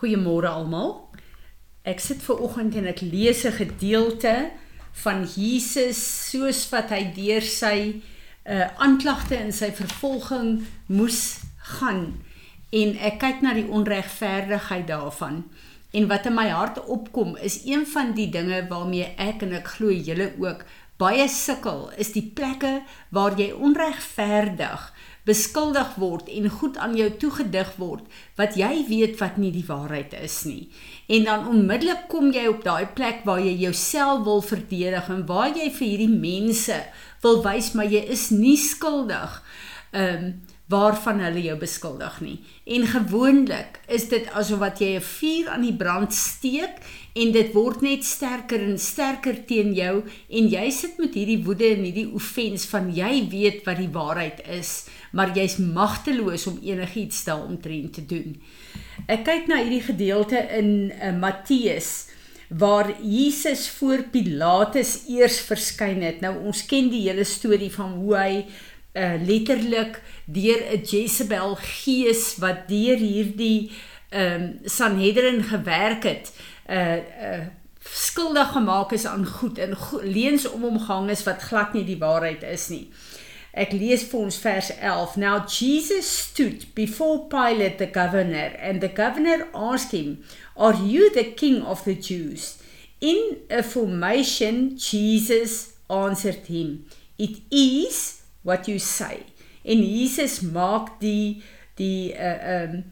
Goeiemôre almal. Ek sit ver oggend en ek lees 'n gedeelte van Jesus soos wat hy deur sy uh aanklagte en sy vervolging moes gaan en ek kyk na die onregverdigheid daarvan. En wat in my hart opkom is een van die dinge waarmee ek en ek glo julle ook baie sukkel is die plekke waar jy onregverdig beskuldig word en goed aan jou toegedig word wat jy weet wat nie die waarheid is nie. En dan onmiddellik kom jy op daai plek waar jy jouself wil verdedig en waar jy vir hierdie mense wil wys maar jy is nie skuldig. Ehm um, waarvan hulle jou beskuldig nie. En gewoonlik is dit asof wat jy 'n vuur aan die brand steek en dit word net sterker en sterker teen jou en jy sit met hierdie woede en hierdie offens van jy weet wat die waarheid is, maar jy's magteloos om enigiets daaromtrent te doen. Ek kyk na hierdie gedeelte in uh, Matteus waar Jesus voor Pilatus eers verskyn het. Nou ons ken die hele storie van hoe hy uh, letterlik deur 'n Jezebel gees wat deur hierdie ehm um, Sanhedrin gewerk het, uh uh skuldig gemaak is aan goed en go leens om omgang is wat glad nie die waarheid is nie. Ek lees vir ons vers 11. Now Jesus stood before Pilate the governor and the governor asked him, "Are you the king of the Jews?" In a formation Jesus answered him, "It is what you say. En Jesus maak die die uh um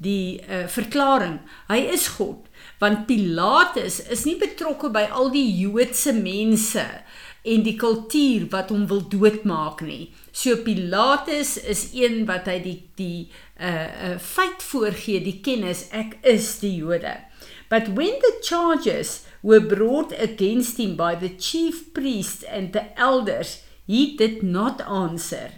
die uh verklaring. Hy is God want Pilatus is nie betrokke by al die Joodse mense en die kultuur wat hom wil doodmaak nie. So Pilatus is een wat hy die die uh uh feit voorgee, die kennis ek is die Jode. But when the charges were brought against him by the chief priests and the elders, He did not answer.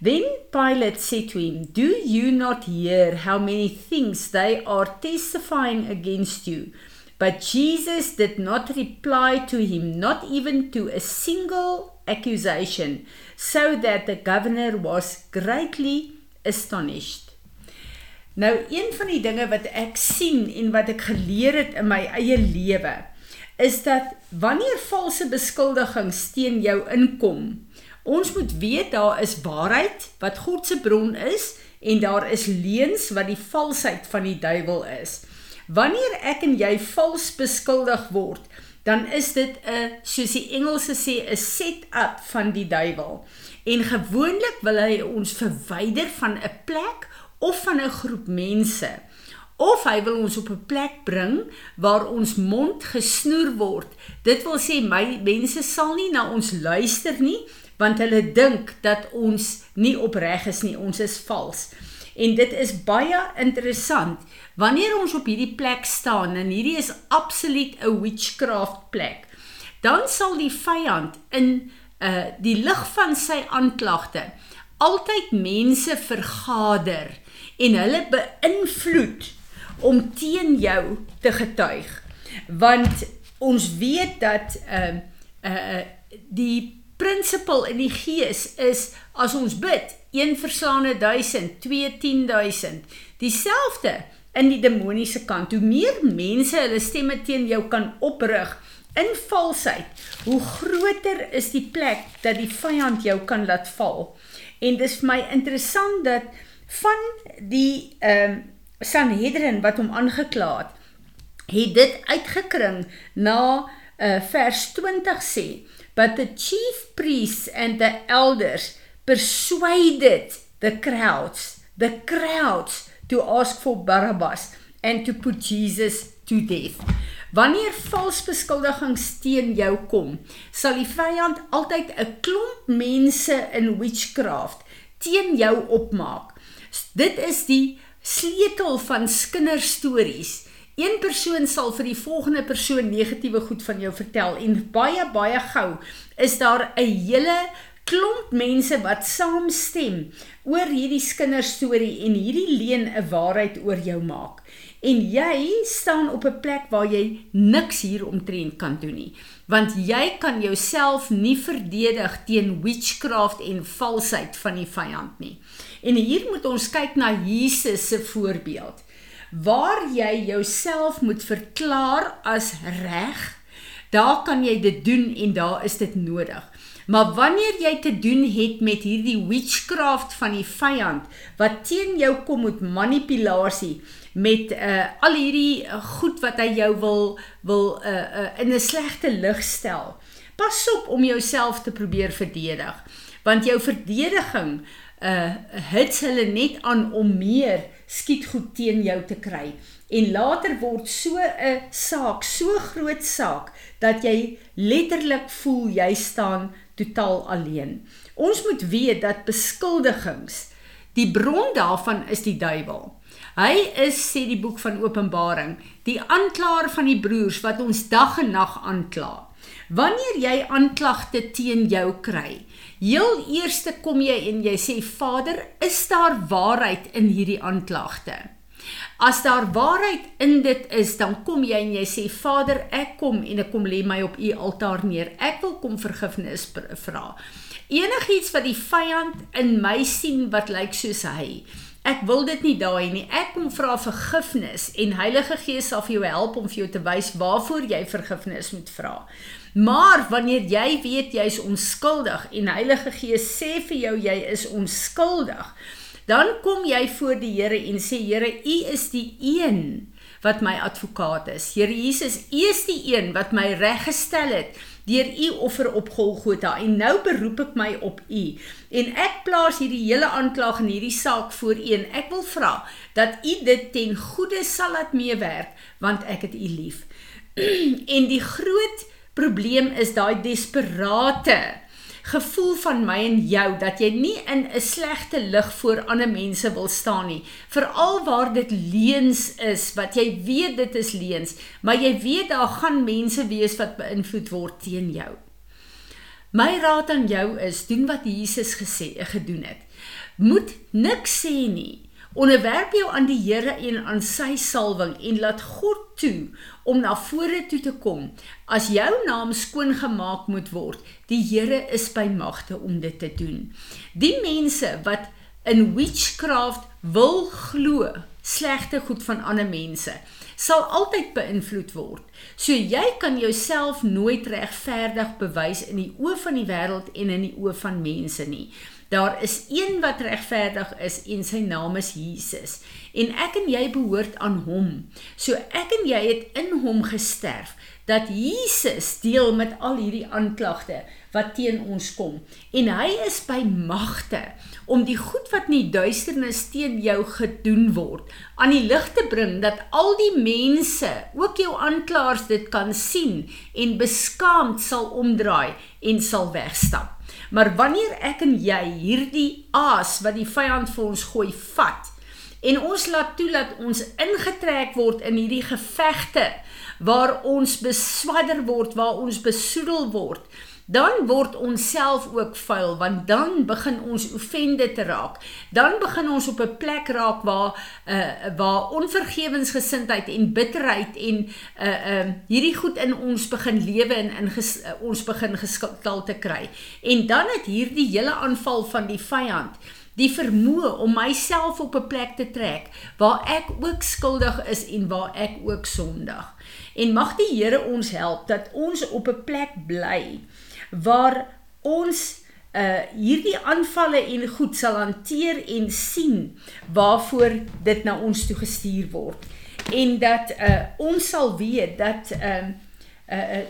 Then Pilate said to him, Do you not hear how many things they are testifying against you? But Jesus did not reply to him, not even to a single accusation, so that the governor was greatly astonished. Nou een van die dinge wat ek sien en wat ek geleer het in my eie lewe is dat wanneer valse beskuldigings teen jou inkom, ons moet weet daar is waarheid wat God se bron is en daar is leuns wat die valsheid van die duiwel is. Wanneer ek en jy vals beskuldig word, dan is dit 'n soos die Engelse sê 'n set-up van die duiwel. En gewoonlik wil hy ons verwyder van 'n plek of van 'n groep mense of hy wil ons op 'n plek bring waar ons mond gesnoer word. Dit wil sê my mense sal nie na ons luister nie want hulle dink dat ons nie opreg is nie, ons is vals. En dit is baie interessant wanneer ons op hierdie plek staan en hierdie is absoluut 'n witchcraft plek. Dan sal die vyand in uh die lig van sy aanklagte altyd mense vergader en hulle beïnvloed om teen jou te getuig. Want ons weet dat uh, uh die prinsipal in die gees is as ons bid, een verslaane 1000, 2 10000. Dieselfde in die demoniese kant. Hoe meer mense hulle stemme teen jou kan oprig in valsheid, hoe groter is die plek dat die vyand jou kan laat val. En dis vir my interessant dat van die ehm um, Sanhedrin wat hom aangekla het, het dit uitgekring na uh, vers 20 sê, but the chief priests and the elders persuaded the crowds, the crowds to ask for Barabbas and to put Jesus to death. Wanneer vals beskuldigings teen jou kom, sal die vyand altyd 'n klomp mense in witchcraft teen jou opmaak. Dit is die sleutel van kinderstories. Een persoon sal vir die volgende persoon negatiewe goed van jou vertel en baie baie gou is daar 'n hele klomp mense wat saamstem oor hierdie kinderstorie en hierdie leuen 'n waarheid oor jou maak. En jy staan op 'n plek waar jy niks hieromtrent kan doen nie, want jy kan jouself nie verdedig teen witchcraft en valsheid van die vyand nie. En hier moet ons kyk na Jesus se voorbeeld. Waar jy jouself moet verklaar as reg, daar kan jy dit doen en daar is dit nodig. Maar wanneer jy te doen het met hierdie witchcraft van die vyand wat teen jou kom met manipulasie, met uh al hierdie uh, goed wat hy jou wil wil uh, uh in 'n slegte lig stel. Pas op om jouself te probeer verdedig, want jou verdediging uh hits hulle net aan om meer skiet goed teen jou te kry. En later word so 'n saak, so groot saak dat jy letterlik voel jy staan totaal alleen. Ons moet weet dat beskuldigings die bron daarvan is die duiwel. Hy is sê die boek van Openbaring, die aanklaer van die broers wat ons dag en nag aankla. Wanneer jy aanklagte teen jou kry, heel eerste kom jy en jy sê Vader, is daar waarheid in hierdie aanklagte? As daar waarheid in dit is, dan kom jy en jy sê Vader, ek kom en ek kom lê my op u altaar neer. Ek wil kom vergifnis vra. Enigiets wat die vyand in my sien wat lyk soos hy, Ek wil dit nie daai nie. Ek kom vra vergifnis en Heilige Gees sal vir jou help om vir jou te wys waarvoor jy vergifnis moet vra. Maar wanneer jy weet jy's onskuldig en Heilige Gees sê vir jou jy is onskuldig, dan kom jy voor die Here en sê Here, U is die een wat my advokaat is. Here Jesus, U is die een wat my reggestel het deur u offer op Golgotha en nou beroep ek my op u. En ek plaas hierdie hele aanklag en hierdie saak voor u en ek wil vra dat u dit ten goeie sal laat meewerk want ek het u lief. En die groot probleem is daai desperate gevoel van my en jou dat jy nie in 'n slegte lig voor ander mense wil staan nie. Veral waar dit leuns is wat jy weet dit is leuns maar jy weet daar gaan mense wees wat beïnvloed word teen jou. My raad aan jou is doen wat Jesus gesê gedoen het. Moet niks sê nie Onderwerp jou aan die Here en aan sy salwing en laat God toe om na vore toe te kom. As jou naam skoon gemaak moet word, die Here is by magte om dit te doen. Die mense wat in witchcraft wil glo, slegte goed van ander mense, sal altyd beïnvloed word. So jy kan jouself nooit regverdig bewys in die oë van die wêreld en in die oë van mense nie. Daar is een wat regverdig is en sy naam is Jesus. En ek en jy behoort aan hom. So ek en jy het in hom gesterf dat Jesus deel met al hierdie aanklagte wat teen ons kom en hy is by magte om die goed wat in die duisternis teen jou gedoen word aan die lig te bring dat al die mense, ook jou aanklaers dit kan sien en beskaamd sal omdraai en sal wegstap. Maar wanneer ek en jy hierdie aas wat die vyand vir ons gooi vat en ons laat toe dat ons ingetrek word in hierdie gevegte waar ons beswadder word, waar ons besoedel word, dan word ons self ook vuil want dan begin ons offende te raak. Dan begin ons op 'n plek raak waar uh waar onvergewensgesindheid en bitterheid en uh uh hierdie goed in ons begin lewe en in ges, uh, ons begin geskil te kry. En dan het hierdie hele aanval van die vyand die vermoë om myself op 'n plek te trek waar ek ook skuldig is en waar ek ook sondig. En mag die Here ons help dat ons op 'n plek bly waar ons uh hierdie aanvalle en goed sal hanteer en sien waarvoor dit na ons toe gestuur word en dat uh ons sal weet dat ehm uh, uh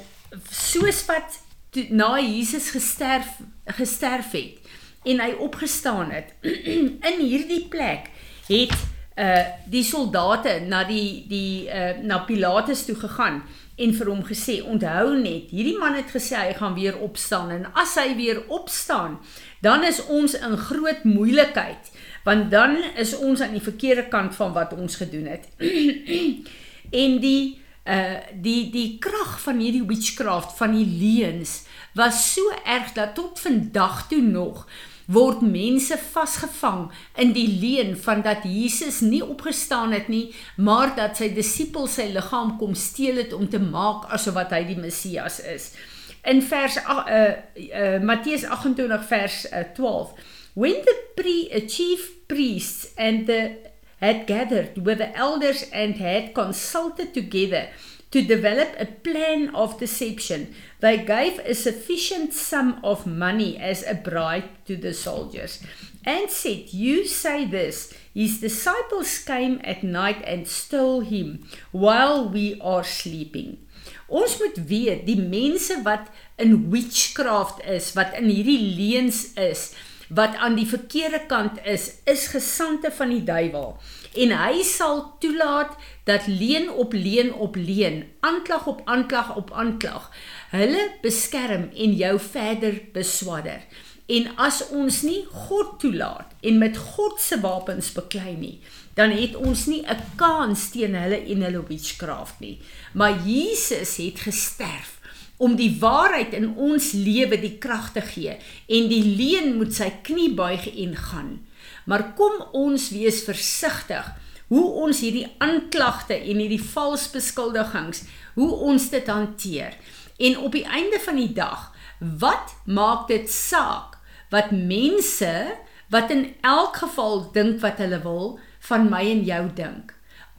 soos wat to, na Jesus gesterf gesterf het en hy opgestaan het. In hierdie plek het uh die soldate na die die uh na Pilatus toe gegaan en vir hom gesê onthou net hierdie man het gesê hy gaan weer opstaan en as hy weer opstaan dan is ons in groot moeilikheid want dan is ons aan die verkeerde kant van wat ons gedoen het. En die uh die die krag van hierdie witchcraft van die leuns was so erg dat tot vandag toe nog word mense vasgevang in die leuen van dat Jesus nie opgestaan het nie, maar dat sy disippels sy liggaam kom steel het om te maak asof wat hy die Messias is. In vers uh, uh, Matteus 28 vers uh, 12 When the pre, uh, chief priests and the had gathered with the elders and had consulted together to develop a plan of deception. They gave a sufficient sum of money as a bribe to the soldiers and said, You say this. His disciples came at night and stole him while we are sleeping. Ons moet weet die mense wat in witchcraft is, wat in hierdie leuns is, wat aan die verkeerde kant is, is gesande van die duiwel. En hy sal toelaat dat leen op leen op leen, aanklag op aanklag op aanklag, hulle beskerm en jou verder beswadder. En as ons nie God toelaat en met God se wapens beklei nie, dan het ons nie 'n kans teen hulle en hulle witchcraft nie. Maar Jesus het gesterf om die waarheid in ons lewe die krag te gee en die leuen moet sy knie buig en gaan. Maar kom ons wees versigtig hoe ons hierdie aanklagte en hierdie vals beskuldigings hoe ons dit hanteer. En op die einde van die dag, wat maak dit saak wat mense wat in elk geval dink wat hulle wil van my en jou dink?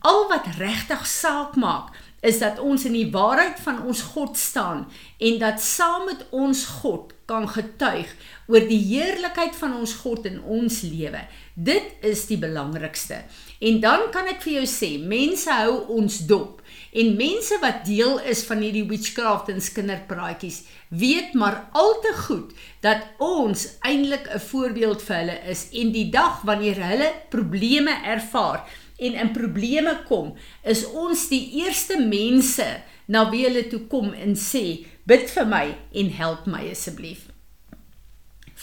Al wat regtig saak maak is dat ons in die waarheid van ons God staan en dat saam met ons God kan getuig oor die heerlikheid van ons God in ons lewe. Dit is die belangrikste. En dan kan ek vir jou sê, mense hou ons dop en mense wat deel is van hierdie witchcraft en kinderpraatjies, weet maar al te goed dat ons eintlik 'n voorbeeld vir hulle is en die dag wanneer hulle probleme ervaar, en in probleme kom, is ons die eerste mense na wie hulle toe kom en sê, bid vir my en help my asseblief.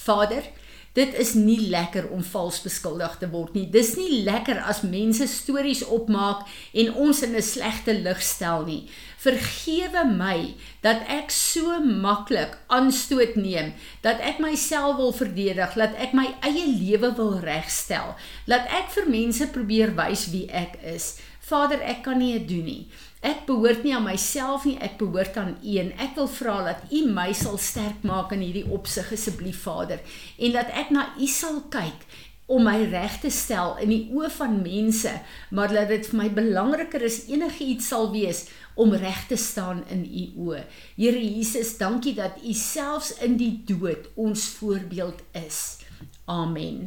Vader, Dit is nie lekker om vals beskuldig te word nie. Dis nie lekker as mense stories opmaak en ons in 'n slegte lig stel nie. Vergewe my dat ek so maklik aanstoot neem, dat ek myself wil verdedig, dat ek my eie lewe wil regstel, dat ek vir mense probeer wys wie ek is. Vader, ek kan nie dit doen nie. Ek behoort nie aan myself nie, ek behoort aan U en ek wil vra dat U my sal sterk maak in hierdie opsig asseblief Vader en dat ek na U sal kyk om my reg te stel in die oë van mense, maar dat dit vir my belangriker is enigiets sal wees om reg te staan in U oë. Here Jesus, dankie dat U selfs in die dood ons voorbeeld is. Amen.